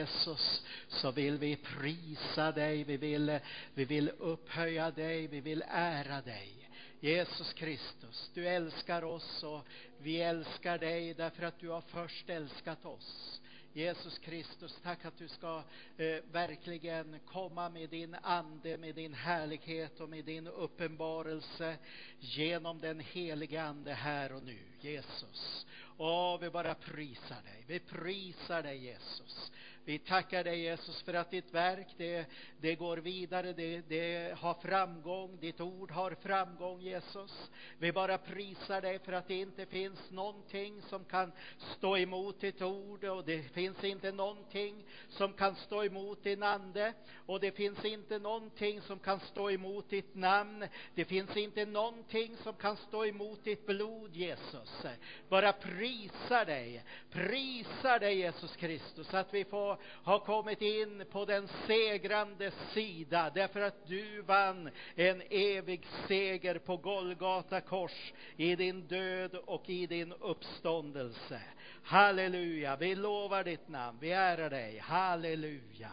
Jesus så vill vi prisa dig, vi vill, vi vill upphöja dig, vi vill ära dig. Jesus Kristus, du älskar oss och vi älskar dig därför att du har först älskat oss. Jesus Kristus, tack att du ska eh, verkligen komma med din ande, med din härlighet och med din uppenbarelse genom den helige ande här och nu, Jesus. åh, vi bara prisar dig, vi prisar dig Jesus. Vi tackar dig Jesus för att ditt verk det, det går vidare, det, det har framgång, ditt ord har framgång Jesus. Vi bara prisar dig för att det inte finns någonting som kan stå emot ditt ord och det finns inte någonting som kan stå emot din ande och det finns inte någonting som kan stå emot ditt namn. Det finns inte någonting som kan stå emot ditt blod Jesus. Bara prisa dig, prisa dig Jesus Kristus att vi får har kommit in på den segrande sida därför att du vann en evig seger på Golgata kors i din död och i din uppståndelse. Halleluja, vi lovar ditt namn, vi ärar dig. Halleluja.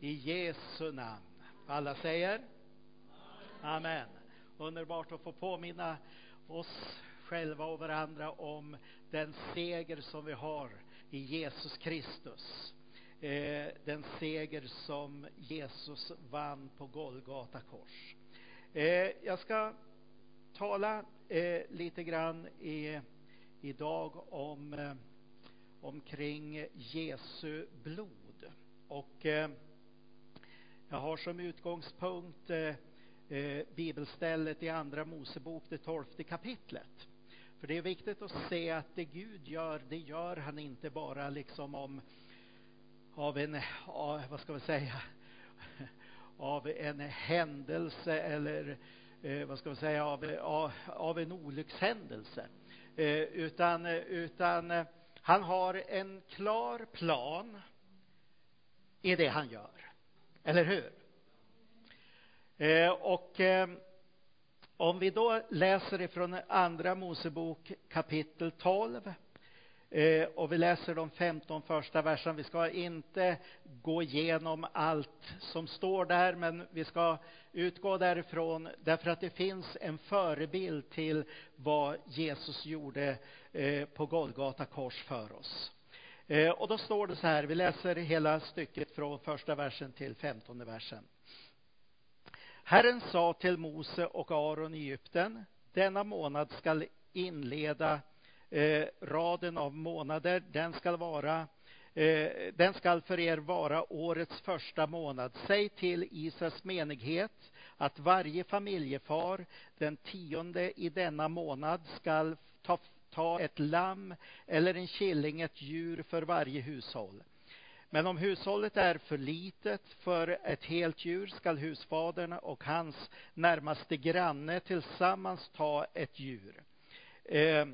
I Jesu namn. Alla säger? Amen. Underbart att få påminna oss själva och varandra om den seger som vi har i Jesus Kristus eh, den seger som Jesus vann på Golgata kors. Eh, jag ska tala eh, lite grann i, idag om eh, omkring Jesu blod. Och eh, jag har som utgångspunkt eh, bibelstället i Andra Mosebok, det tolfte kapitlet. För det är viktigt att se att det Gud gör, det gör han inte bara liksom om av en, av, vad ska vi säga, av en händelse eller eh, vad ska vi säga, av, av, av en olyckshändelse. Eh, utan, utan eh, han har en klar plan i det han gör. Eller hur? Eh, och eh, om vi då läser ifrån Andra Mosebok kapitel 12 Eh, och vi läser de 15 första verserna. Vi ska inte gå igenom allt som står där, men vi ska utgå därifrån därför att det finns en förebild till vad Jesus gjorde eh, på Golgata kors för oss. Eh, och då står det så här, vi läser hela stycket från första versen till femtonde versen. Herren sa till Mose och Aron i Egypten, denna månad skall inleda eh, raden av månader, den ska vara eh, den skall för er vara årets första månad. Säg till Israels menighet att varje familjefar den tionde i denna månad skall ta, ta ett lamm eller en killing, ett djur för varje hushåll. Men om hushållet är för litet för ett helt djur skall husfadern och hans närmaste granne tillsammans ta ett djur. Eh,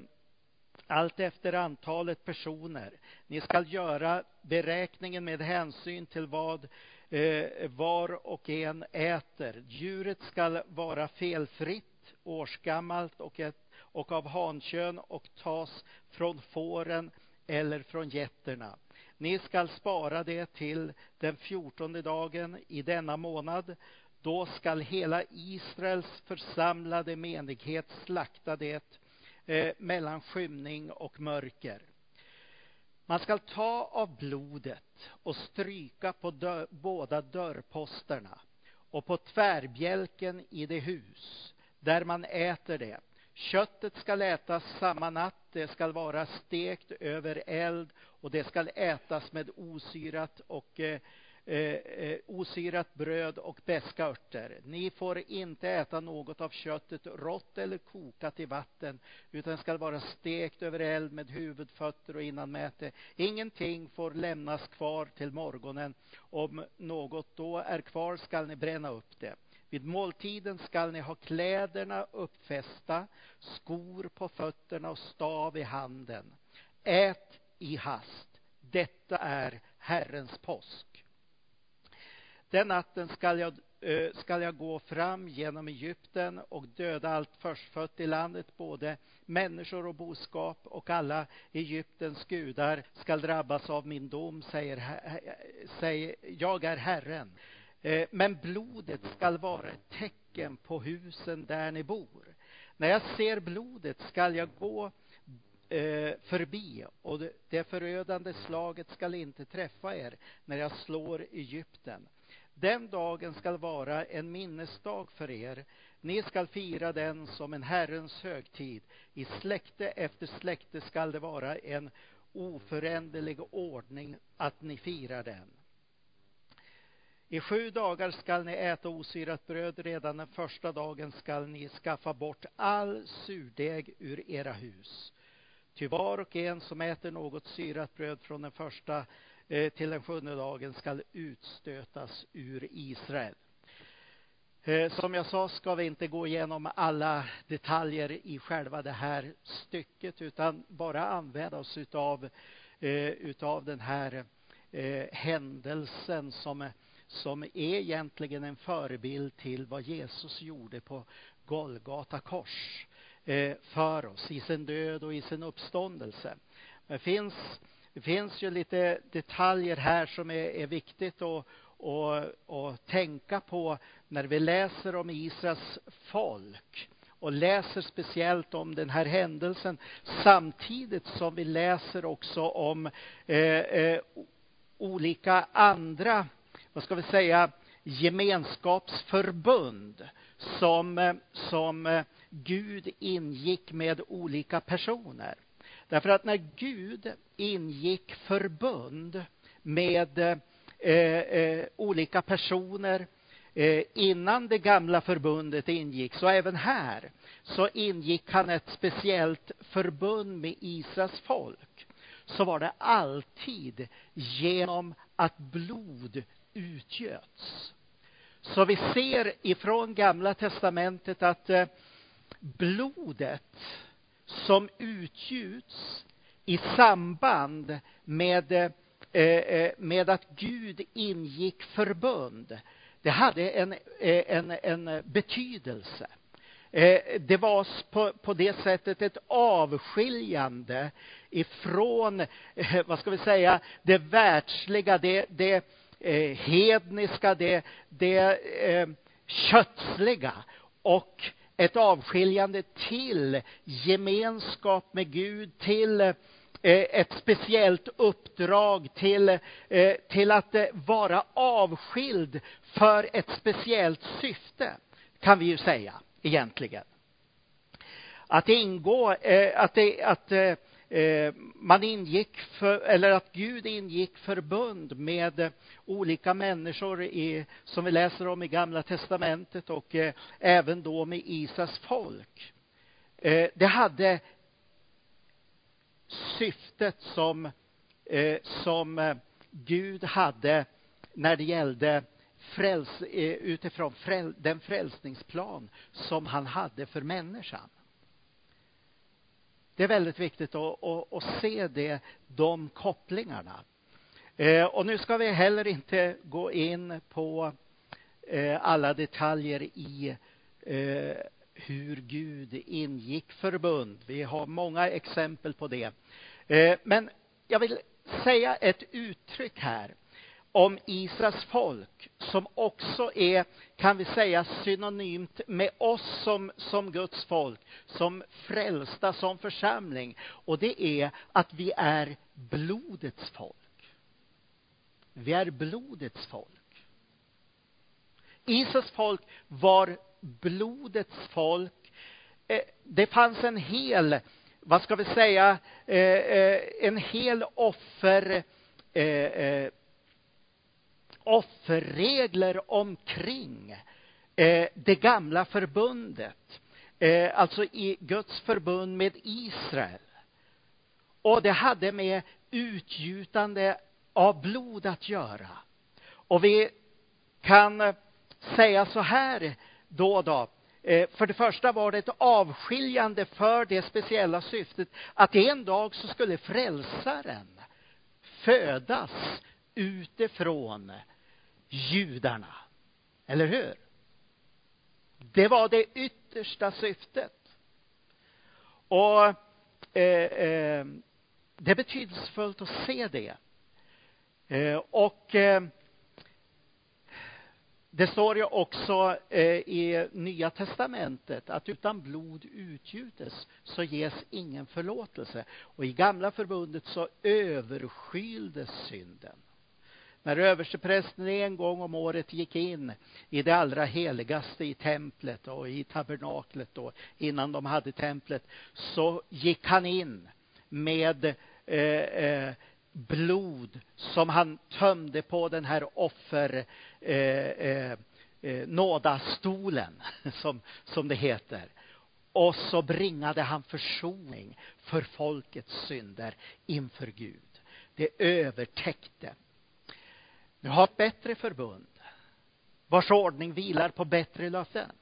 allt efter antalet personer. Ni skall göra beräkningen med hänsyn till vad eh, var och en äter. Djuret skall vara felfritt, årsgammalt och, ett, och av hankön och tas från fåren eller från getterna. Ni skall spara det till den fjortonde dagen i denna månad. Då skall hela Israels församlade menighet slakta det eh, mellan skymning och mörker. Man skall ta av blodet och stryka på dö båda dörrposterna och på tvärbjälken i det hus där man äter det. Köttet skall ätas samma natt, det skall vara stekt över eld och det skall ätas med osyrat och eh, Eh, eh, osyrat bröd och beska örter. Ni får inte äta något av köttet rått eller kokat i vatten utan skall vara stekt över eld med huvudfötter och innanmäte. Ingenting får lämnas kvar till morgonen. Om något då är kvar skall ni bränna upp det. Vid måltiden skall ni ha kläderna uppfästa, skor på fötterna och stav i handen. Ät i hast. Detta är Herrens påsk. Den natten skall jag, eh, skall jag gå fram genom Egypten och döda allt förstfött i landet, både människor och boskap och alla Egyptens gudar skall drabbas av min dom, säger, säger jag är Herren. Eh, men blodet skall vara ett tecken på husen där ni bor. När jag ser blodet skall jag gå eh, förbi och det förödande slaget skall inte träffa er när jag slår Egypten. Den dagen skall vara en minnesdag för er. Ni skall fira den som en Herrens högtid. I släkte efter släkte skall det vara en oföränderlig ordning att ni firar den. I sju dagar skall ni äta osyrat bröd, redan den första dagen skall ni skaffa bort all surdeg ur era hus. Ty var och en som äter något syrat bröd från den första Eh, till den sjunde dagen skall utstötas ur Israel. Eh, som jag sa ska vi inte gå igenom alla detaljer i själva det här stycket utan bara använda oss utav, eh, utav den här händelsen som som är egentligen en förebild till vad Jesus gjorde på Golgata kors för oss i sin död och i sin uppståndelse. Det finns, det finns ju lite detaljer här som är, är viktigt att att, att tänka på när vi läser om Israels folk och läser speciellt om den här händelsen samtidigt som vi läser också om eh, eh, olika andra vad ska vi säga, gemenskapsförbund som, som eh, Gud ingick med olika personer. Därför att när Gud ingick förbund med eh, eh, olika personer eh, innan det gamla förbundet ingick, så även här så ingick han ett speciellt förbund med Israels folk så var det alltid genom att blod utgöts. Så vi ser ifrån Gamla testamentet att eh, blodet som utgjuts i samband med, eh, eh, med att Gud ingick förbund, det hade en, eh, en, en betydelse. Det var på, på det sättet ett avskiljande ifrån, vad ska vi säga, det världsliga, det, det, hedniska, det, det kötsliga och ett avskiljande till gemenskap med Gud, till eh, ett speciellt uppdrag, till, eh, till att eh, vara avskild för ett speciellt syfte, kan vi ju säga egentligen. Att ingå, att, det, att Eh, man ingick för, eller att Gud ingick förbund med olika människor i, som vi läser om i Gamla testamentet och eh, även då med Isas folk. Eh, det hade syftet som, som Gud hade när det gällde fräls, utifrån fräl, den frälsningsplan som han hade för människan. Det är väldigt viktigt att, att, att se det, de kopplingarna. Eh, och nu ska vi heller inte gå in på eh, alla detaljer i eh, hur Gud ingick förbund. Vi har många exempel på det. Eh, men jag vill säga ett uttryck här om Israels folk som också är, kan vi säga, synonymt med oss som, som Guds folk, som frälsta, som församling. Och det är att vi är blodets folk. Vi är blodets folk. Israels folk var blodets folk. Eh, det fanns en hel, vad ska vi säga, eh, eh, en hel offer offerregler omkring eh, det gamla förbundet. Eh, alltså i Guds förbund med Israel. Och det hade med utgjutande av blod att göra. Och vi kan eh, säga så här då och då. Eh, för det första var det ett avskiljande för det speciella syftet att en dag så skulle frälsaren födas utifrån judarna. Eller hur? Det var det yttersta syftet. Och eh, eh, det är betydelsefullt att se det. Eh, och eh, det står ju också eh, i Nya testamentet att utan blod utgjutes så ges ingen förlåtelse. Och i Gamla förbundet så överskyldes synden. När översteprästen en gång om året gick in i det allra heligaste i templet och i tabernaklet då, innan de hade templet, så gick han in med eh, eh, blod som han tömde på den här offer eh, eh, eh nådastolen som, som det heter. Och så bringade han försoning för folkets synder inför Gud. Det övertäckte. Vi har ett bättre förbund vars ordning vilar på bättre löften.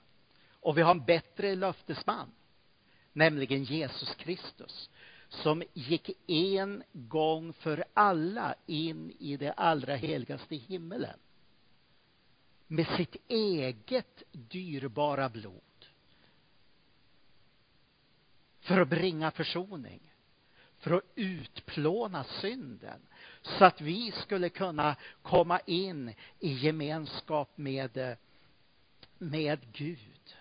Och vi har en bättre löftesman, nämligen Jesus Kristus som gick en gång för alla in i det allra heligaste himmelen med sitt eget dyrbara blod för att bringa försoning, för att utplåna synden så att vi skulle kunna komma in i gemenskap med, med Gud.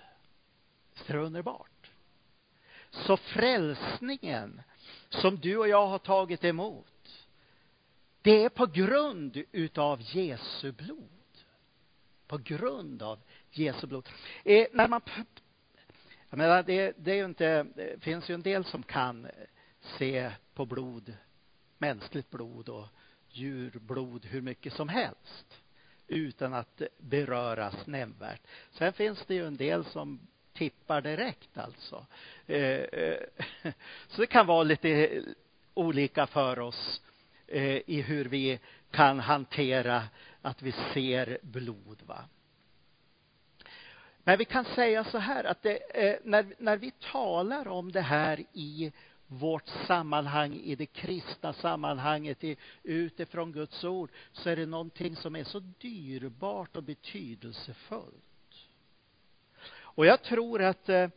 Det är underbart. Så frälsningen som du och jag har tagit emot, det är på grund utav Jesu blod. På grund av Jesu blod. Eh, när man jag menar, det, det är ju inte, det finns ju en del som kan se på blod, mänskligt blod och djurblod hur mycket som helst utan att beröras nämnvärt. Sen finns det ju en del som tippar direkt alltså. Eh, eh, så det kan vara lite olika för oss eh, i hur vi kan hantera att vi ser blod. Va? Men vi kan säga så här att det, när, när vi talar om det här i vårt sammanhang, i det kristna sammanhanget, i, utifrån Guds ord, så är det någonting som är så dyrbart och betydelsefullt. Och jag tror att, eh,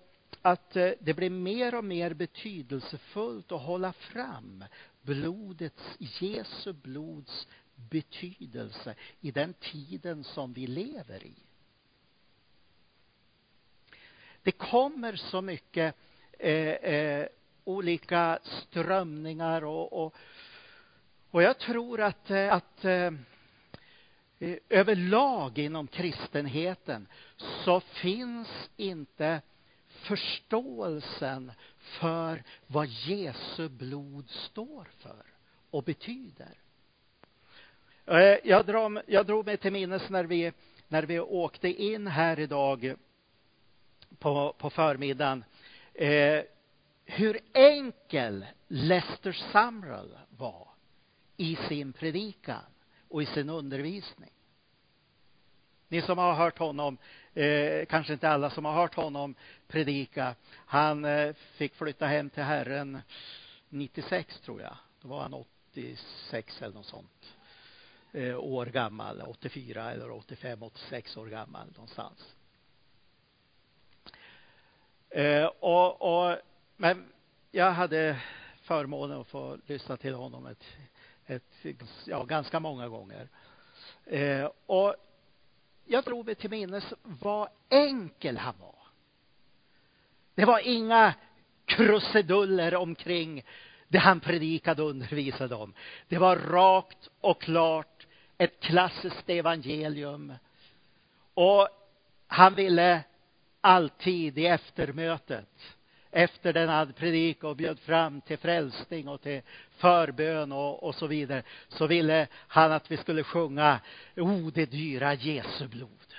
att eh, det blir mer och mer betydelsefullt att hålla fram blodets, Jesu blods betydelse i den tiden som vi lever i. Det kommer så mycket eh, eh, olika strömningar och, och, och jag tror att, eh, att eh, eh, överlag inom kristenheten så finns inte förståelsen för vad Jesu blod står för och betyder. Jag, drar, jag drog mig till minnes när vi, när vi åkte in här idag på, på förmiddagen eh, hur enkel Lester Sumrall var i sin predikan och i sin undervisning. Ni som har hört honom, eh, kanske inte alla som har hört honom predika, han eh, fick flytta hem till Herren 96 tror jag. Då var han 86 eller något sånt. Eh, år gammal, 84 eller 85, 86 år gammal någonstans. Eh, och, och, men jag hade förmånen att få lyssna till honom ett ett, ja, ganska många gånger. Eh, och jag drog mig till minnes vad enkel han var. Det var inga krusiduller omkring det han predikade och undervisade om. Det var rakt och klart ett klassiskt evangelium. Och han ville alltid i eftermötet efter den hade predikat och bjöd fram till frälsning och till förbön och, och så vidare så ville han att vi skulle sjunga O det dyra Jesu blod.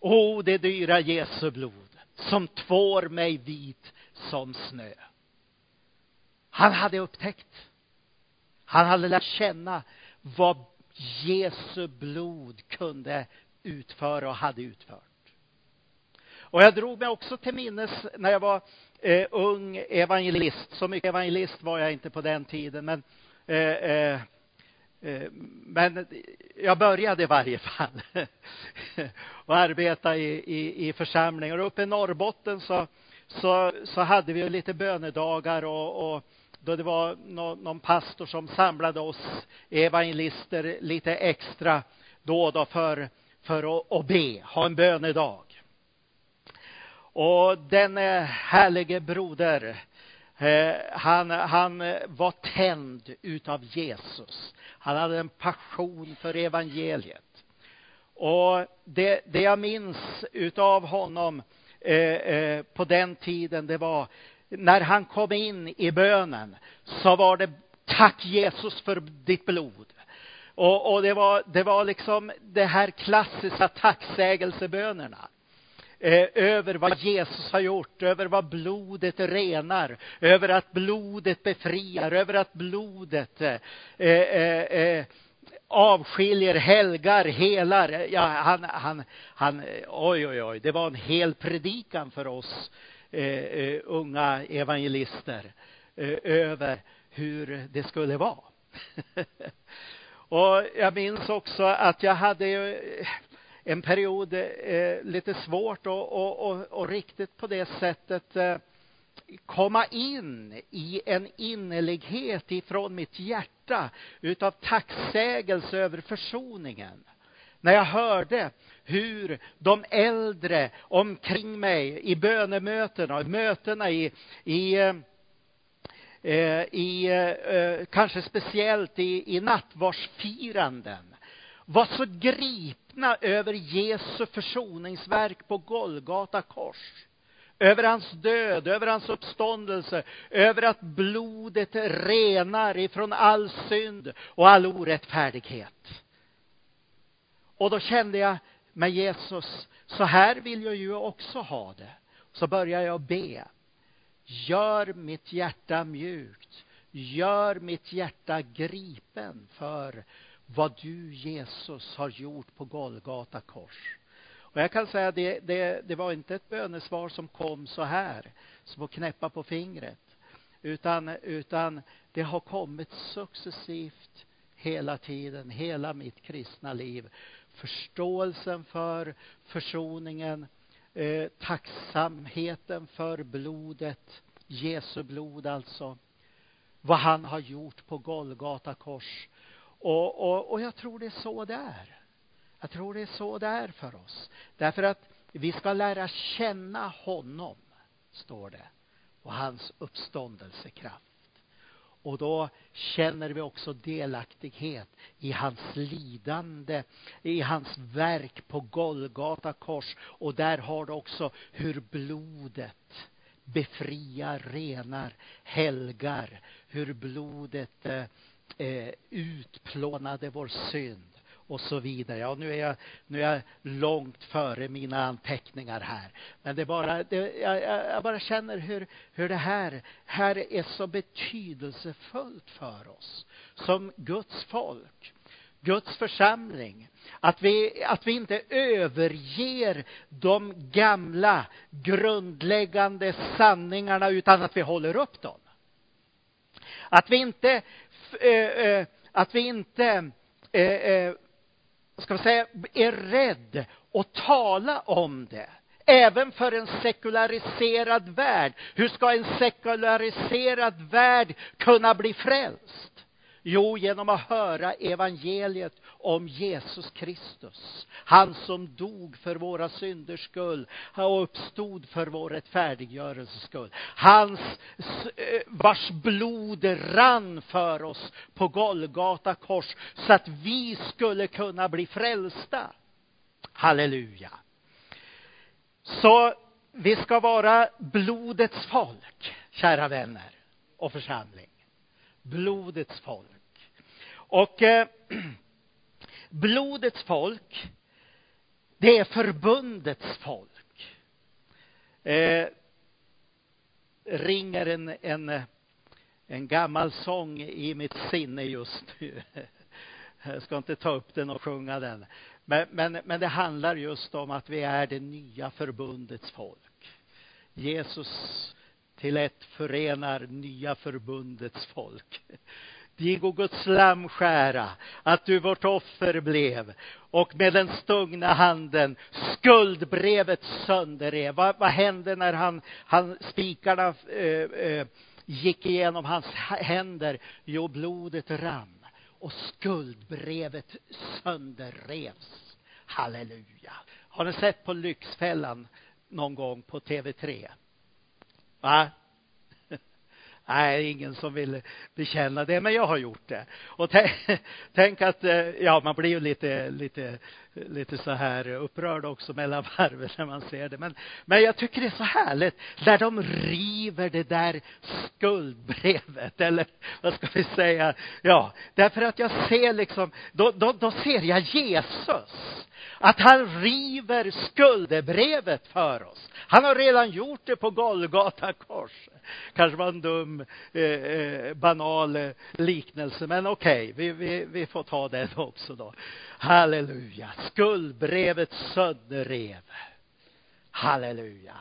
O det dyra Jesu blod som tvår mig vit som snö. Han hade upptäckt. Han hade lärt känna vad Jesu blod kunde utföra och hade utfört. Och jag drog mig också till minnes när jag var eh, ung evangelist. Så mycket evangelist var jag inte på den tiden, men eh, eh, eh men jag började i varje fall och arbeta i, i, i församlingar. Uppe i Norrbotten så, så, så hade vi lite bönedagar och, och då det var någon, någon pastor som samlade oss evangelister lite extra då och då för, för att, att be, ha en bönedag. Och den eh, härlige broder, eh, han, han eh, var tänd utav Jesus. Han hade en passion för evangeliet. Och det, det jag minns utav honom på den tiden, det var när han kom in i bönen så var det tack Jesus för ditt blod. Och, och det, var, det var liksom det här klassiska tacksägelsebönerna eh, över vad Jesus har gjort, över vad blodet renar, över att blodet befriar, över att blodet eh, eh, eh, avskiljer, helgar, helar. Ja, han, han, han, oj, oj, oj, det var en hel predikan för oss eh, eh, unga evangelister eh, över hur det skulle vara. och jag minns också att jag hade en period eh, lite svårt och, och, och, och, riktigt på det sättet eh, komma in i en innerlighet ifrån mitt hjärta utav tacksägelse över försoningen. När jag hörde hur de äldre omkring mig i bönemötena i mötena i, i eh, eh, i, eh, kanske speciellt i, i nattvardsfiranden var så gripna över Jesu försoningsverk på Golgata kors. Över hans död, över hans uppståndelse, över att blodet renar ifrån all synd och all orättfärdighet. Och då kände jag med Jesus, så här vill jag ju också ha det. Så började jag be. Gör mitt hjärta mjukt. Gör mitt hjärta gripen för vad du Jesus har gjort på Golgata kors. Och jag kan säga det, det, det var inte ett bönesvar som kom så här, som att knäppa på fingret. Utan, utan det har kommit successivt hela tiden, hela mitt kristna liv. Förståelsen för försoningen, eh, tacksamheten för blodet, Jesu blod alltså. Vad han har gjort på Golgata kors. Och, och, och jag tror det är så det är. Jag tror det är så det är för oss. Därför att vi ska lära känna honom, står det, och hans uppståndelsekraft. Och då känner vi också delaktighet i hans lidande, i hans verk på Golgata kors. Och där har du också hur blodet befriar, renar, helgar. Hur blodet eh, eh, utplånade vår synd och så vidare. Ja, nu är jag, nu är jag långt före mina anteckningar här. Men det bara, det, jag, jag, bara känner hur, hur det här, här är så betydelsefullt för oss som Guds folk. Guds församling. Att vi, att vi inte överger de gamla grundläggande sanningarna utan att vi håller upp dem. Att vi inte, äh, att vi inte äh, ska vi säga, är rädd att tala om det. Även för en sekulariserad värld. Hur ska en sekulariserad värld kunna bli frälst? Jo, genom att höra evangeliet om Jesus Kristus. Han som dog för våra synders skull och uppstod för vår rättfärdiggörelses skull. Hans, eh, vars blod rann för oss på Golgata kors så att vi skulle kunna bli frälsta. Halleluja. Så vi ska vara blodets folk, kära vänner och församling. Blodets folk. Och eh, blodets folk, det är förbundets folk. Eh, ringer en, en, en gammal sång i mitt sinne just nu. Jag ska inte ta upp den och sjunga den. Men, men, men det handlar just om att vi är det nya förbundets folk. Jesus till ett förenar nya förbundets folk. Digo Guds lammskära, att du vårt offer blev och med den stungna handen skuldbrevet sönderrev. Vad, vad hände när han, han spikarna eh, eh, gick igenom hans händer? Jo, blodet rann och skuldbrevet sönderrevs. Halleluja. Har ni sett på Lyxfällan någon gång på TV3? Va? Nej, ingen som vill bekänna det, men jag har gjort det. Och tänk, att, eh, ja, man blir ju lite, lite, lite så här upprörd också mellan varven när man ser det. Men, men jag tycker det är så härligt när de river det där skuldbrevet, eller vad ska vi säga? Ja, därför att jag ser liksom, då, då, då ser jag Jesus att han river skuldebrevet för oss. Han har redan gjort det på Golgata kors. Kanske var en dum, eh, eh banal eh, liknelse, men okej, okay, vi, vi, vi får ta den också då. Halleluja. Skuldbrevet sönderrev. Halleluja.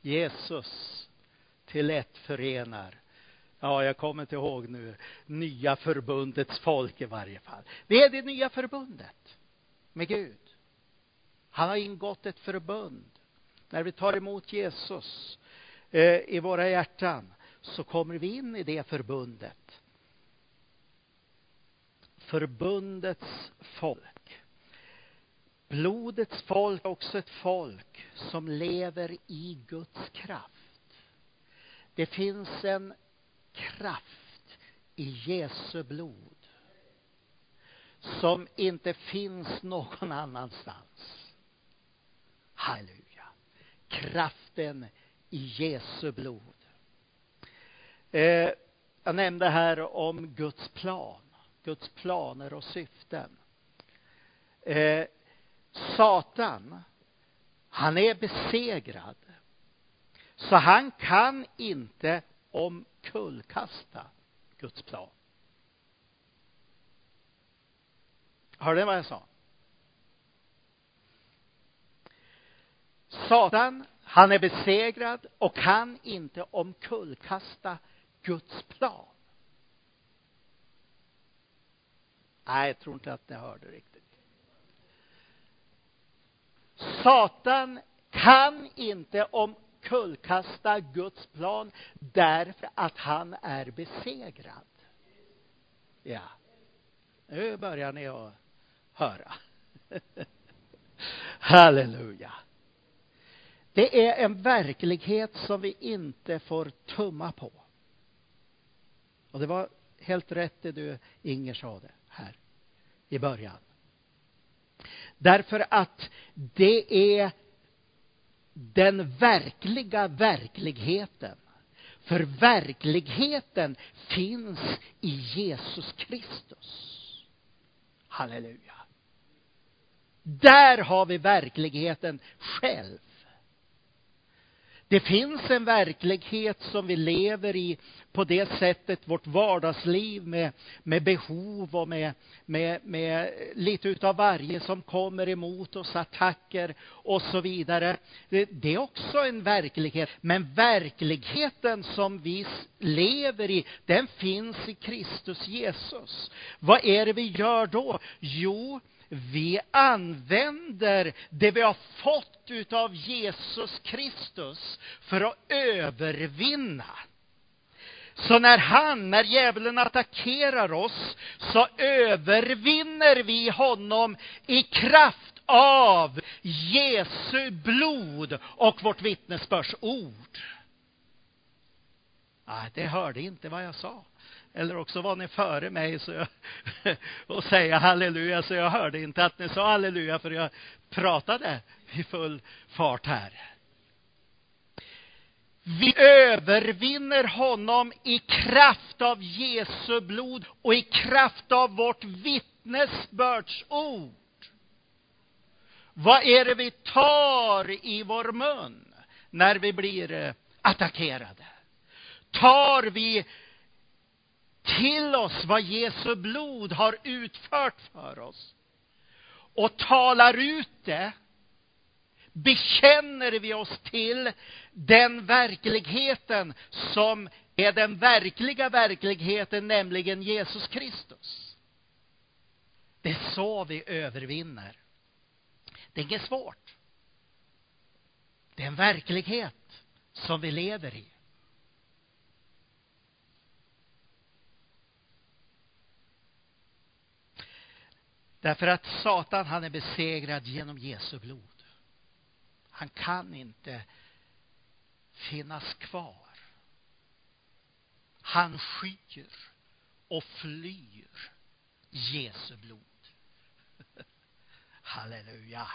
Jesus till ett förenar Ja, jag kommer inte ihåg nu. Nya förbundets folk i varje fall. Vi är det nya förbundet med Gud. Han har ingått ett förbund. När vi tar emot Jesus eh, i våra hjärtan så kommer vi in i det förbundet. Förbundets folk. Blodets folk är också ett folk som lever i Guds kraft. Det finns en kraft i Jesu blod som inte finns någon annanstans. Halleluja. Kraften i Jesu blod. Eh, jag nämnde här om Guds plan, Guds planer och syften. Eh, Satan, han är besegrad. Så han kan inte omkullkasta Guds plan. Hörde ni vad jag sa? Satan, han är besegrad och kan inte omkullkasta Guds plan. Nej, jag tror inte att ni hörde riktigt. Satan kan inte omkullkasta Guds plan därför att han är besegrad. Ja. Nu börjar ni att höra. Halleluja. Det är en verklighet som vi inte får tumma på. Och det var helt rätt det du, Inger, sa det här i början. Därför att det är den verkliga verkligheten. För verkligheten finns i Jesus Kristus. Halleluja. Där har vi verkligheten själv. Det finns en verklighet som vi lever i på det sättet, vårt vardagsliv med, med behov och med, med, med lite utav varje som kommer emot oss, attacker och så vidare. Det, det är också en verklighet. Men verkligheten som vi lever i, den finns i Kristus Jesus. Vad är det vi gör då? Jo, vi använder det vi har fått utav Jesus Kristus för att övervinna. Så när han, när djävulen attackerar oss, så övervinner vi honom i kraft av Jesu blod och vårt vittnesbördsord. Nej, det hörde inte vad jag sa. Eller också var ni före mig så jag, och säga halleluja, så jag hörde inte att ni sa halleluja, för jag pratade i full fart här. Vi övervinner honom i kraft av Jesu blod och i kraft av vårt vittnesbördsord. Vad är det vi tar i vår mun när vi blir eh, attackerade? Tar vi till oss vad Jesu blod har utfört för oss och talar ut det bekänner vi oss till den verkligheten som är den verkliga verkligheten, nämligen Jesus Kristus. Det är så vi övervinner. Det är inget svårt. Det är en verklighet som vi lever i. Därför att Satan, han är besegrad genom Jesu blod. Han kan inte finnas kvar. Han skyr och flyr Jesu blod. Halleluja.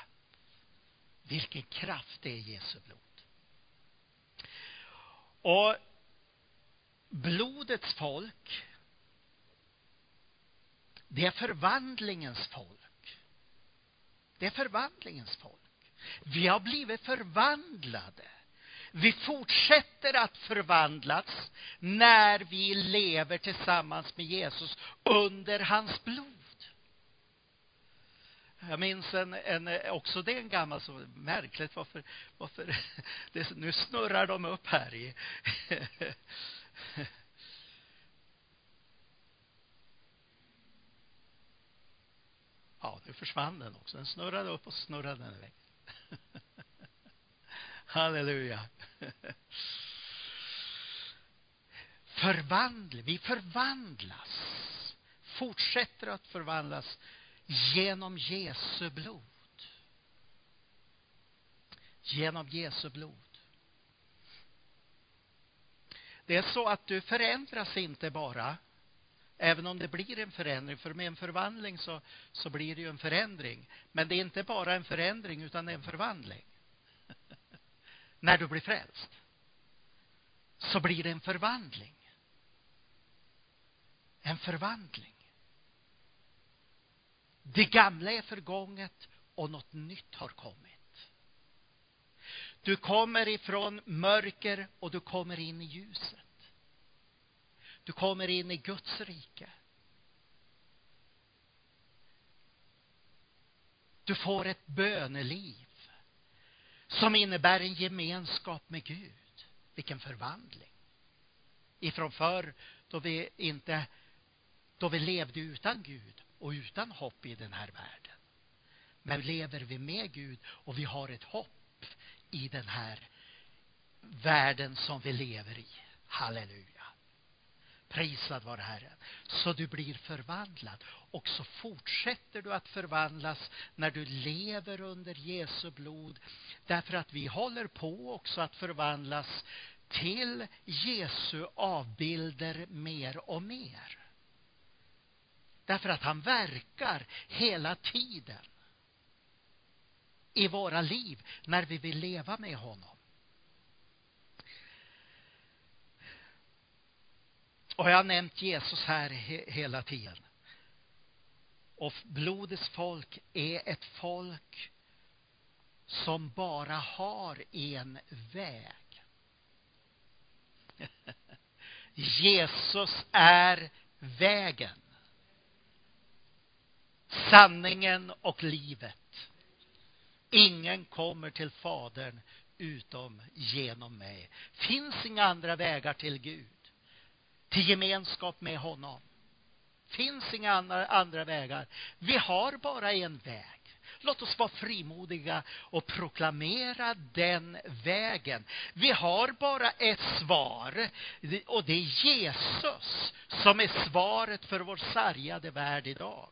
Vilken kraft det är Jesu blod. Och blodets folk, det är förvandlingens folk. Det är förvandlingens folk. Vi har blivit förvandlade. Vi fortsätter att förvandlas när vi lever tillsammans med Jesus under hans blod. Jag minns en, en, också det är en gammal, så märkligt varför, varför det, nu snurrar de upp här i Ja, nu försvann den också. Den snurrade upp och snurrade den iväg. Halleluja. Förvandla, vi förvandlas. Fortsätter att förvandlas genom Jesu blod. Genom Jesu blod. Det är så att du förändras inte bara Även om det blir en förändring, för med en förvandling så, så blir det ju en förändring. Men det är inte bara en förändring utan en förvandling. När du blir frälst så blir det en förvandling. En förvandling. Det gamla är förgånget och något nytt har kommit. Du kommer ifrån mörker och du kommer in i ljuset. Du kommer in i Guds rike. Du får ett böneliv som innebär en gemenskap med Gud. Vilken förvandling. Ifrån förr då vi inte då vi levde utan Gud och utan hopp i den här världen. Men lever vi med Gud och vi har ett hopp i den här världen som vi lever i. Halleluja. Prisad vare Herren. Så du blir förvandlad. Och så fortsätter du att förvandlas när du lever under Jesu blod. Därför att vi håller på också att förvandlas till Jesu avbilder mer och mer. Därför att han verkar hela tiden i våra liv när vi vill leva med honom. Och jag har nämnt Jesus här he hela tiden. Och blodets folk är ett folk som bara har en väg. Jesus är vägen, sanningen och livet. Ingen kommer till Fadern utom genom mig. Finns inga andra vägar till Gud till gemenskap med honom. finns inga andra, andra vägar. Vi har bara en väg. Låt oss vara frimodiga och proklamera den vägen. Vi har bara ett svar och det är Jesus som är svaret för vår sargade värld idag.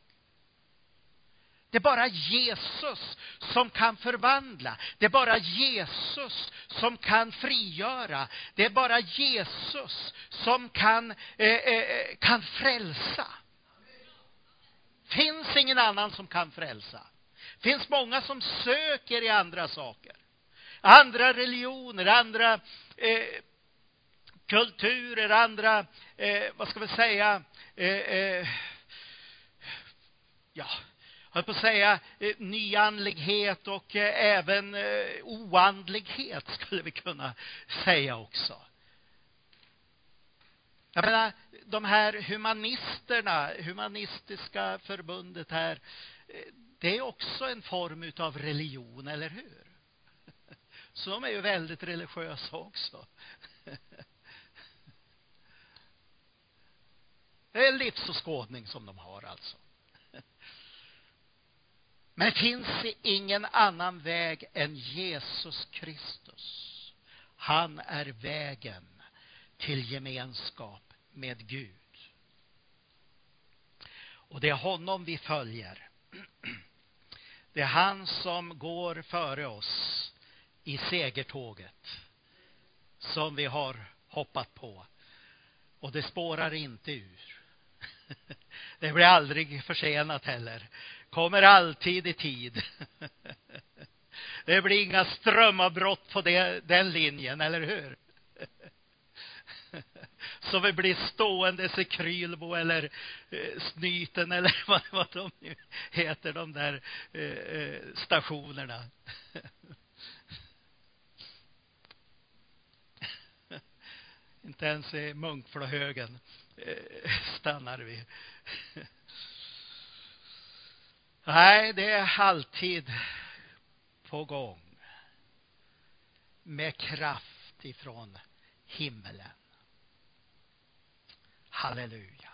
Det är bara Jesus som kan förvandla. Det är bara Jesus som kan frigöra. Det är bara Jesus som kan, eh, eh, eh, kan frälsa. finns ingen annan som kan frälsa. finns många som söker i andra saker. Andra religioner, andra eh, kulturer, andra, eh, vad ska vi säga, eh, eh ja, höll på att säga, eh, nyandlighet och eh, även eh, oandlighet skulle vi kunna säga också. Jag menar, de här humanisterna, humanistiska förbundet här, det är också en form av religion, eller hur? Så de är ju väldigt religiösa också. Det är en livsåskådning som de har alltså. Men det finns ingen annan väg än Jesus Kristus. Han är vägen till gemenskap med Gud. Och det är honom vi följer. Det är han som går före oss i segertåget som vi har hoppat på. Och det spårar inte ur. Det blir aldrig försenat heller. Kommer alltid i tid. Det blir inga strömavbrott på det, den linjen, eller hur? Så vi blir stående i Krylbo eller eh, Snyten eller vad, vad de nu heter, de där eh, eh stationerna. Inte ens i Munkflohögen eh, stannar vi. Nej, det är alltid på gång med kraft ifrån himmelen. Halleluja.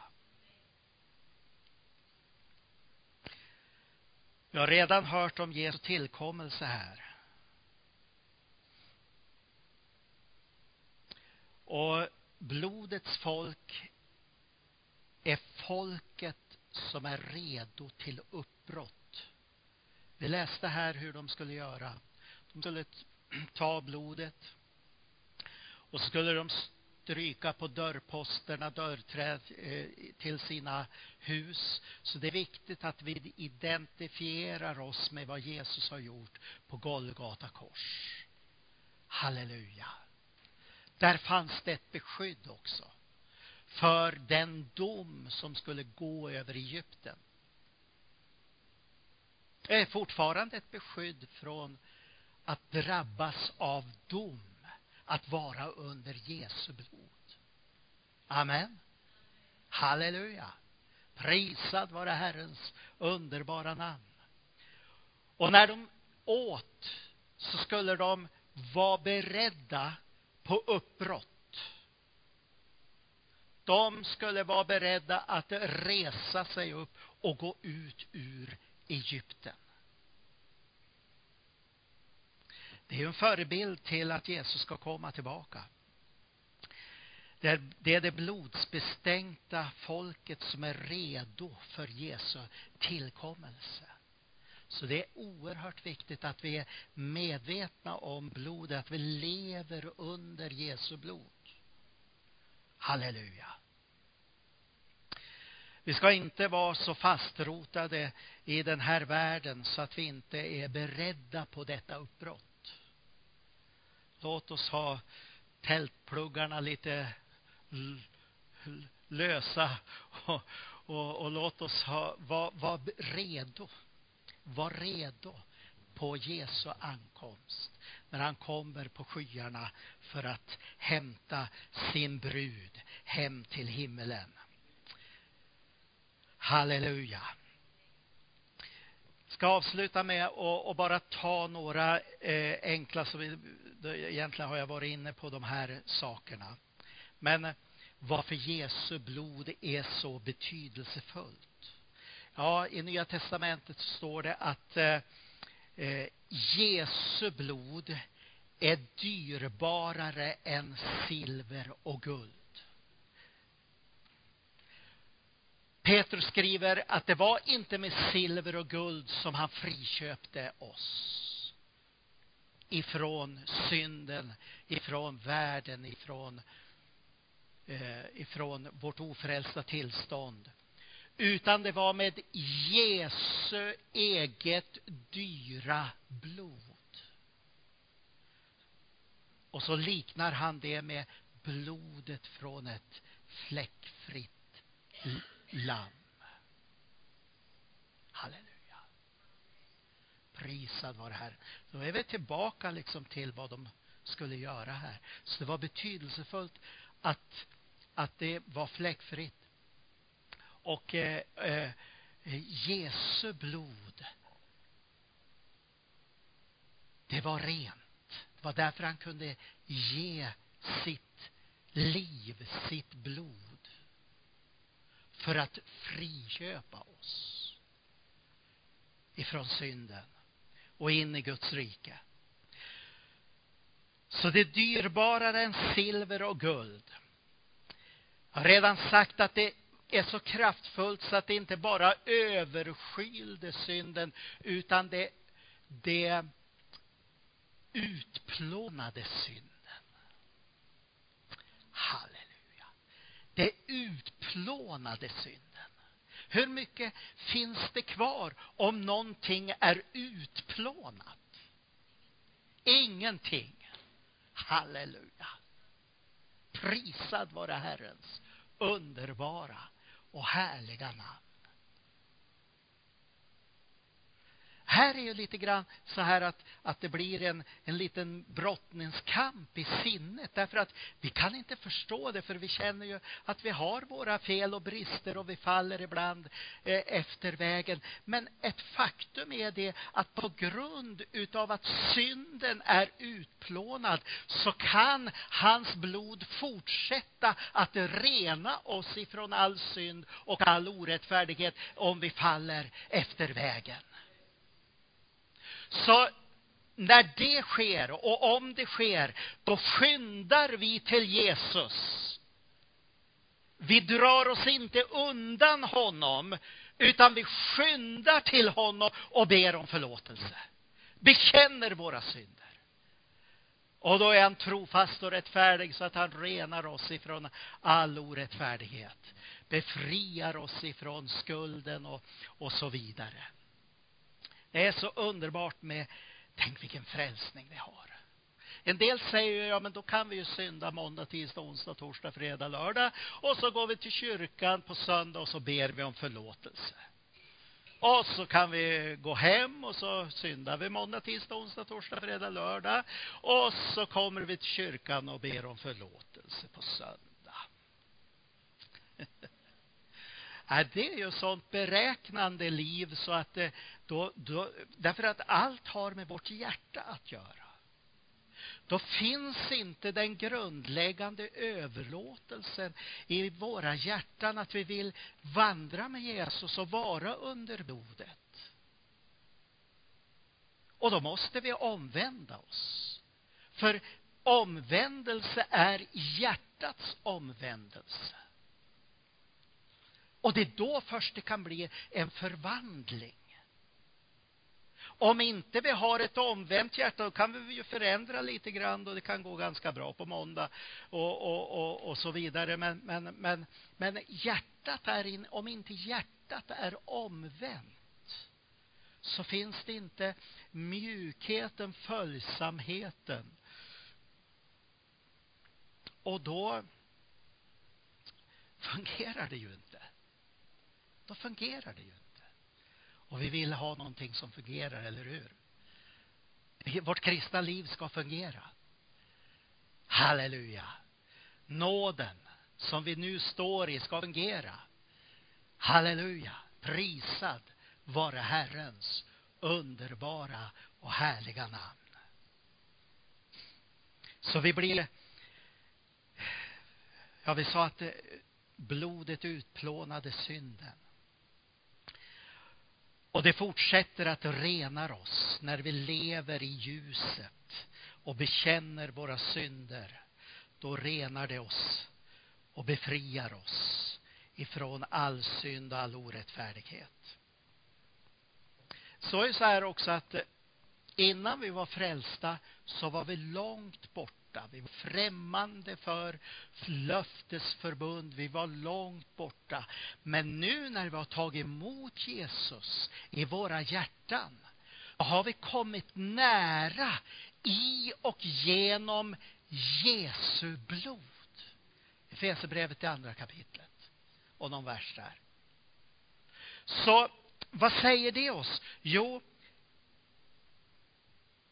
Vi har redan hört om Jesu tillkommelse här. Och blodets folk är folket som är redo till uppbrott. Vi läste här hur de skulle göra. De skulle ta blodet och så skulle de stryka på dörrposterna, dörrträd eh, till sina hus. Så det är viktigt att vi identifierar oss med vad Jesus har gjort på Golgata kors. Halleluja. Där fanns det ett beskydd också för den dom som skulle gå över Egypten. Det är fortfarande ett beskydd från att drabbas av dom, att vara under Jesu blod. Amen. Halleluja. Prisad vare Herrens underbara namn. Och när de åt så skulle de vara beredda på uppbrott. De skulle vara beredda att resa sig upp och gå ut ur Egypten. Det är en förebild till att Jesus ska komma tillbaka. Det är, det är det blodsbestänkta folket som är redo för Jesu tillkommelse. Så det är oerhört viktigt att vi är medvetna om blodet, att vi lever under Jesu blod. Halleluja. Vi ska inte vara så fastrotade i den här världen så att vi inte är beredda på detta uppbrott. Låt oss ha tältpluggarna lite lösa och, och, och låt oss ha, vara var redo. Var redo på Jesu ankomst när han kommer på skyarna för att hämta sin brud hem till himmelen. Halleluja. Jag ska avsluta med att bara ta några eh, enkla, så vi, egentligen har jag varit inne på de här sakerna. Men varför Jesu blod är så betydelsefullt. Ja, i Nya Testamentet står det att eh, eh, Jesu blod är dyrbarare än silver och guld. Petrus skriver att det var inte med silver och guld som han friköpte oss ifrån synden, ifrån världen, ifrån eh, ifrån vårt ofrälsta tillstånd. Utan det var med Jesu eget dyra blod. Och så liknar han det med blodet från ett fläckfritt lamm. Halleluja. Prisad var Herren. Då är vi tillbaka liksom till vad de skulle göra här. Så det var betydelsefullt att att det var fläckfritt. Och eh, eh, Jesu blod, det var rent. Det var därför han kunde ge sitt liv, sitt blod för att friköpa oss ifrån synden och in i Guds rike. Så det är dyrbarare än silver och guld. Jag har redan sagt att det är så kraftfullt så att det inte bara överskylde synden utan det, det utplånade synden. Halleluja. Det utplånade synden. Hur mycket finns det kvar om någonting är utplånat? Ingenting. Halleluja. Prisad vare Herrens underbara och härliga namn. Här är ju lite grann så här att, att det blir en, en liten brottningskamp i sinnet. Därför att vi kan inte förstå det för vi känner ju att vi har våra fel och brister och vi faller ibland eh, efter vägen. Men ett faktum är det att på grund utav att synden är utplånad så kan hans blod fortsätta att rena oss ifrån all synd och all orättfärdighet om vi faller efter vägen. Så när det sker och om det sker, då skyndar vi till Jesus. Vi drar oss inte undan honom, utan vi skyndar till honom och ber om förlåtelse. Bekänner våra synder. Och då är han trofast och rättfärdig så att han renar oss ifrån all orättfärdighet. Befriar oss ifrån skulden och, och så vidare. Det är så underbart med, tänk vilken frälsning vi har. En del säger ju, ja men då kan vi ju synda måndag, tisdag, onsdag, torsdag, fredag, lördag. Och så går vi till kyrkan på söndag och så ber vi om förlåtelse. Och så kan vi gå hem och så syndar vi måndag, tisdag, onsdag, torsdag, fredag, lördag. Och så kommer vi till kyrkan och ber om förlåtelse på söndag. Det är ju sånt beräknande liv så att det, då, då, därför att allt har med vårt hjärta att göra. Då finns inte den grundläggande överlåtelsen i våra hjärtan att vi vill vandra med Jesus och vara under blodet. Och då måste vi omvända oss. För omvändelse är hjärtats omvändelse. Och det är då först det kan bli en förvandling. Om inte vi har ett omvänt hjärta då kan vi ju förändra lite grann och det kan gå ganska bra på måndag och, och, och, och så vidare. Men, men, men, men hjärtat är in, om inte hjärtat är omvänt så finns det inte mjukheten, följsamheten. Och då fungerar det ju inte. Då fungerar det ju inte. Och vi vill ha någonting som fungerar, eller hur? Vårt kristna liv ska fungera. Halleluja. Nåden som vi nu står i ska fungera. Halleluja. Prisad vare Herrens underbara och härliga namn. Så vi blir Ja, vi sa att eh, blodet utplånade synden. Och det fortsätter att rena oss när vi lever i ljuset och bekänner våra synder. Då renar det oss och befriar oss ifrån all synd och all orättfärdighet. Så är det så här också att eh, innan vi var frälsta så var vi långt bort borta. Vi var främmande för löftesförbund. Vi var långt borta. Men nu när vi har tagit emot Jesus i våra hjärtan har vi kommit nära i och genom Jesu blod. Efesierbrevet i andra kapitlet och någon vers där. Så vad säger det oss? Jo,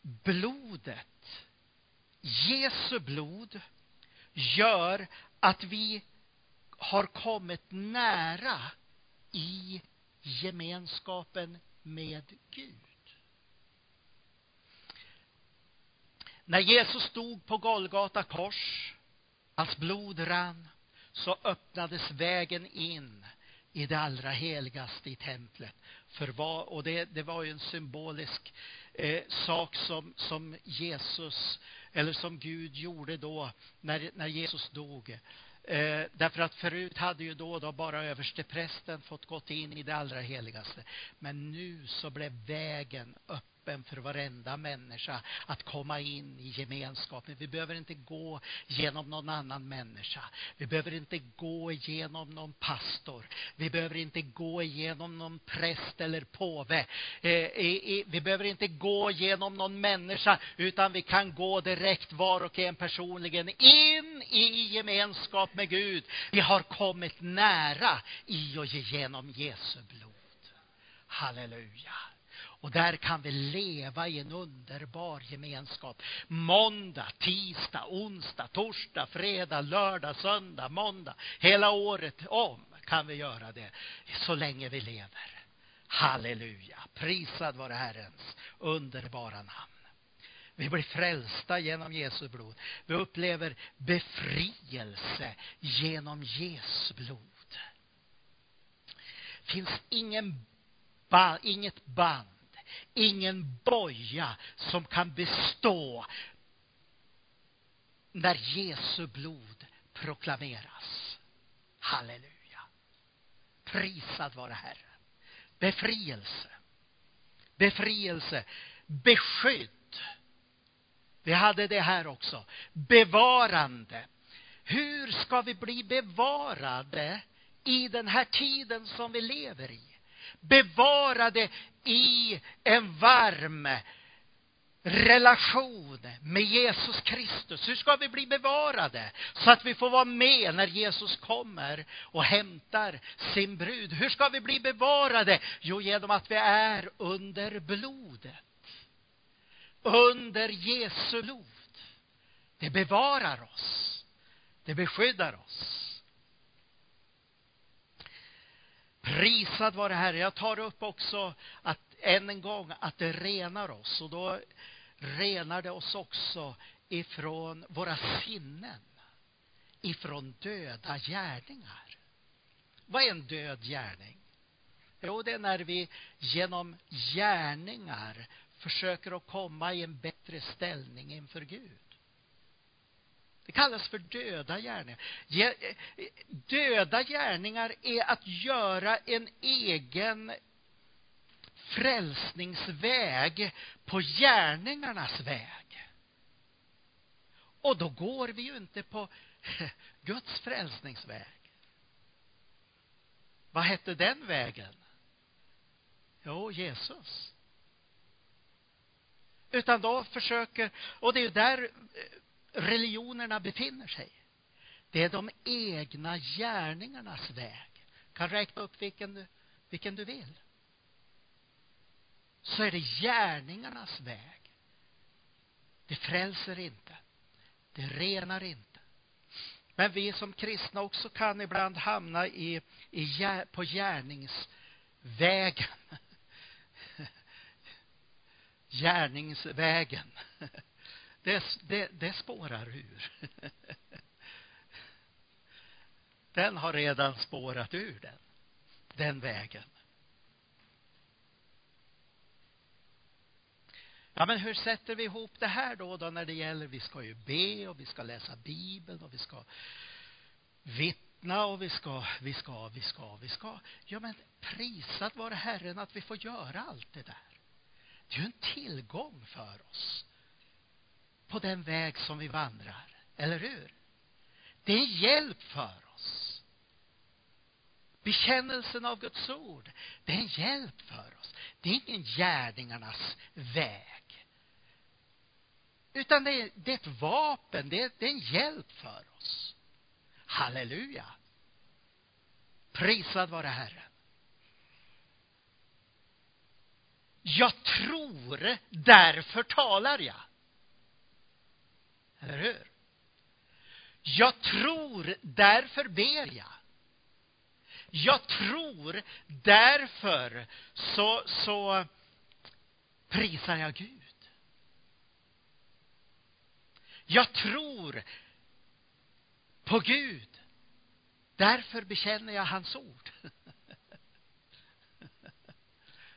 blodet Jesu blod gör att vi har kommit nära i gemenskapen med Gud. När Jesus stod på Golgata kors, hans blod rann, så öppnades vägen in i det allra heligaste i templet. För vad, och det, det var ju en symbolisk eh, sak som, som Jesus, eller som Gud gjorde då när, när Jesus dog. Eh, därför att förut hade ju då, då bara översteprästen fått gått in i det allra heligaste. Men nu så blev vägen öppen öppen för varenda människa att komma in i gemenskapen. Vi behöver inte gå genom någon annan människa. Vi behöver inte gå igenom någon pastor. Vi behöver inte gå igenom någon präst eller påve. Eh, eh, eh, vi behöver inte gå genom någon människa utan vi kan gå direkt var och en personligen in i gemenskap med Gud. Vi har kommit nära i och genom Jesu blod. Halleluja. Och där kan vi leva i en underbar gemenskap. Måndag, tisdag, onsdag, torsdag, fredag, lördag, söndag, måndag. Hela året om kan vi göra det så länge vi lever. Halleluja. Prisad vare Herrens underbara namn. Vi blir frälsta genom Jesu blod. Vi upplever befrielse genom Jesu blod. finns ingen ba, inget band ingen boja som kan bestå när Jesu blod proklameras. Halleluja. Prisad vare Herren. Befrielse. Befrielse. Beskydd. Vi hade det här också. Bevarande. Hur ska vi bli bevarade i den här tiden som vi lever i? bevarade i en varm relation med Jesus Kristus. Hur ska vi bli bevarade så att vi får vara med när Jesus kommer och hämtar sin brud? Hur ska vi bli bevarade? Jo, genom att vi är under blodet. Under Jesu blod. Det bevarar oss. Det beskyddar oss. Prisad vare Herre. Jag tar upp också att än en gång att det renar oss och då renar det oss också ifrån våra sinnen, ifrån döda gärningar. Vad är en död gärning? Jo, det är när vi genom gärningar försöker att komma i en bättre ställning inför Gud. Det kallas för döda gärningar. Döda gärningar är att göra en egen frälsningsväg på gärningarnas väg. Och då går vi ju inte på Guds frälsningsväg. Vad hette den vägen? Jo, Jesus. Utan då försöker, och det är där eh, religionerna befinner sig. Det är de egna gärningarnas väg. kan räkna upp vilken, vilken du vill. Så är det gärningarnas väg. Det frälser inte. Det renar inte. Men vi som kristna också kan ibland hamna i, i, på gärningsvägen. Gärningsvägen det, det, det spårar ur. Den har redan spårat ur den, den vägen. Ja, men hur sätter vi ihop det här då, då när det gäller, vi ska ju be och vi ska läsa Bibeln och vi ska vittna och vi ska, vi ska, vi ska, vi ska. Ja, men prisat vare Herren att vi får göra allt det där. Det är ju en tillgång för oss på den väg som vi vandrar. Eller hur? Det är hjälp för oss. Bekännelsen av Guds ord, det är en hjälp för oss. Det är ingen gärningarnas väg. Utan det är, det är ett vapen, det är, det är en hjälp för oss. Halleluja. Prisad vare Herren. Jag tror, därför talar jag. Eller hur? Jag tror, därför ber jag. Jag tror, därför så, så prisar jag Gud. Jag tror på Gud. Därför bekänner jag hans ord.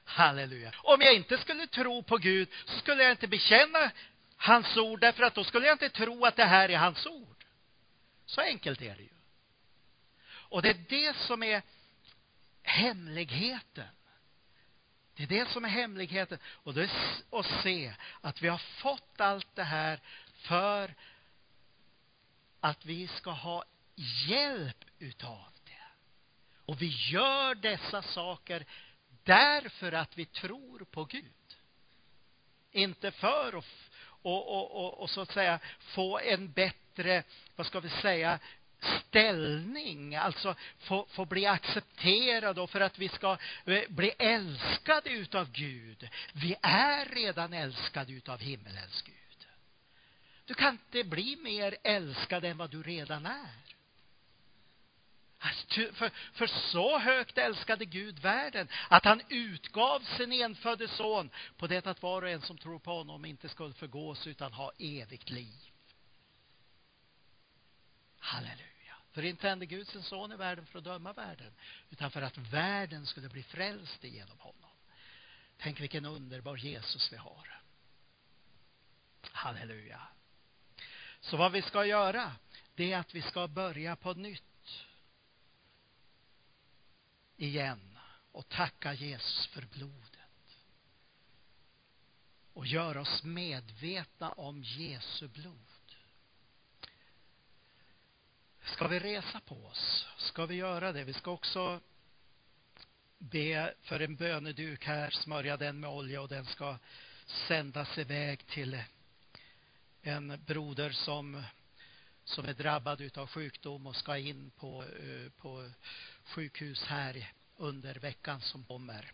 Halleluja. Om jag inte skulle tro på Gud så skulle jag inte bekänna hans ord därför att då skulle jag inte tro att det här är hans ord. Så enkelt är det ju. Och det är det som är hemligheten. Det är det som är hemligheten. Och det är att se att vi har fått allt det här för att vi ska ha hjälp utav det. Och vi gör dessa saker därför att vi tror på Gud. Inte för att och, och, och, och så att säga få en bättre, vad ska vi säga, ställning, alltså få, få bli accepterad och för att vi ska eh, bli älskade utav Gud. Vi är redan älskade utav himmelens Gud. Du kan inte bli mer älskad än vad du redan är. Alltså, för, för så högt älskade Gud världen att han utgav sin enfödde son på det att var och en som tror på honom inte skulle förgås utan ha evigt liv. Halleluja. För inte hände Gud sin son i världen för att döma världen utan för att världen skulle bli frälst genom honom. Tänk vilken underbar Jesus vi har. Halleluja. Så vad vi ska göra det är att vi ska börja på nytt igen och tacka Jesus för blodet. Och gör oss medvetna om Jesu blod. Ska vi resa på oss? Ska vi göra det? Vi ska också be för en böneduk här, smörja den med olja och den ska sändas iväg till en broder som, som är drabbad av sjukdom och ska in på, eh, på sjukhus här under veckan som kommer.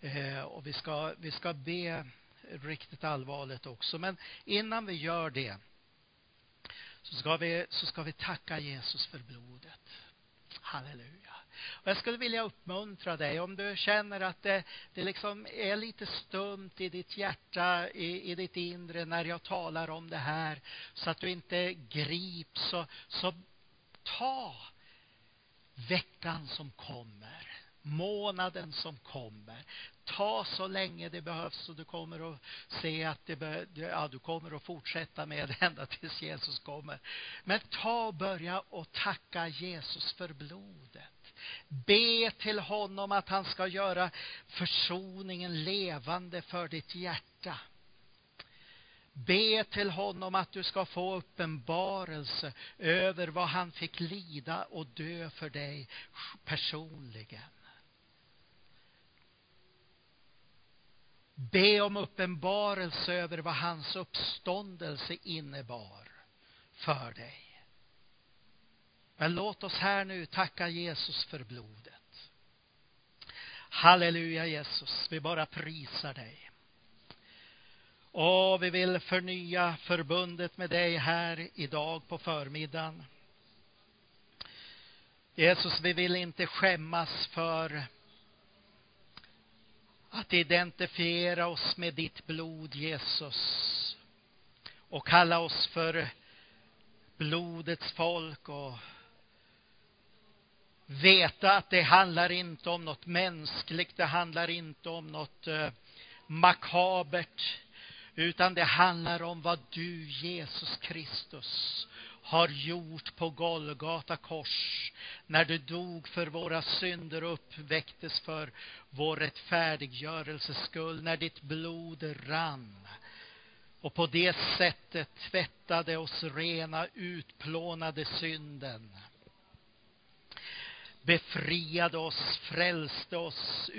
Eh, och vi ska, vi ska be riktigt allvarligt också. Men innan vi gör det så ska vi, så ska vi tacka Jesus för blodet. Halleluja. Och jag skulle vilja uppmuntra dig om du känner att det, det liksom är lite stumt i ditt hjärta, i, i ditt inre när jag talar om det här så att du inte grips så, så ta veckan som kommer, månaden som kommer. Ta så länge det behövs och du kommer att se att det ja, du kommer att fortsätta med det ända tills Jesus kommer. Men ta och börja och tacka Jesus för blodet. Be till honom att han ska göra försoningen levande för ditt hjärta. Be till honom att du ska få uppenbarelse över vad han fick lida och dö för dig personligen. Be om uppenbarelse över vad hans uppståndelse innebar för dig. Men låt oss här nu tacka Jesus för blodet. Halleluja Jesus, vi bara prisar dig. Och vi vill förnya förbundet med dig här idag på förmiddagen. Jesus, vi vill inte skämmas för att identifiera oss med ditt blod, Jesus. Och kalla oss för blodets folk och veta att det handlar inte om något mänskligt, det handlar inte om något eh, makabert, utan det handlar om vad du, Jesus Kristus, har gjort på Golgata kors när du dog för våra synder och uppväcktes för vår rättfärdiggörelses skull, när ditt blod rann och på det sättet tvättade oss rena, utplånade synden befriade oss, frälste oss,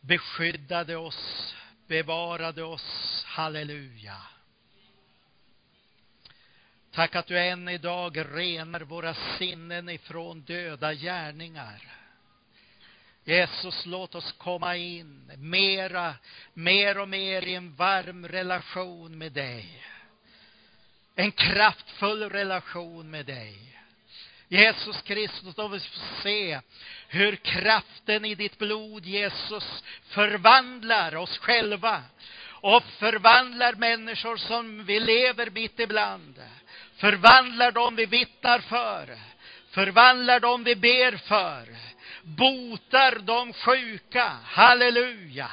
beskyddade oss, bevarade oss. Halleluja. Tack att du än idag renar våra sinnen ifrån döda gärningar. Jesus, låt oss komma in mera, mer och mer i en varm relation med dig. En kraftfull relation med dig. Jesus Kristus, då vi får se hur kraften i ditt blod, Jesus, förvandlar oss själva och förvandlar människor som vi lever mitt ibland. Förvandlar dem vi vittnar för. Förvandlar dem vi ber för. botar de sjuka. Halleluja.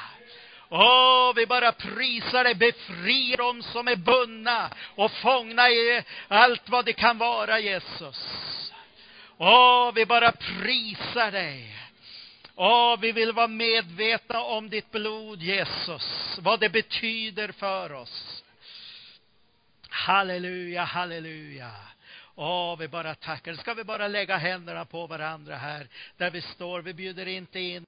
Åh, vi bara prisar dig, befriar dem som är bundna och fångna i allt vad det kan vara, Jesus. Åh, vi bara prisar dig. Åh, vi vill vara medvetna om ditt blod, Jesus, vad det betyder för oss. Halleluja, halleluja. Åh, vi bara tackar. Ska vi bara lägga händerna på varandra här, där vi står. Vi bjuder inte in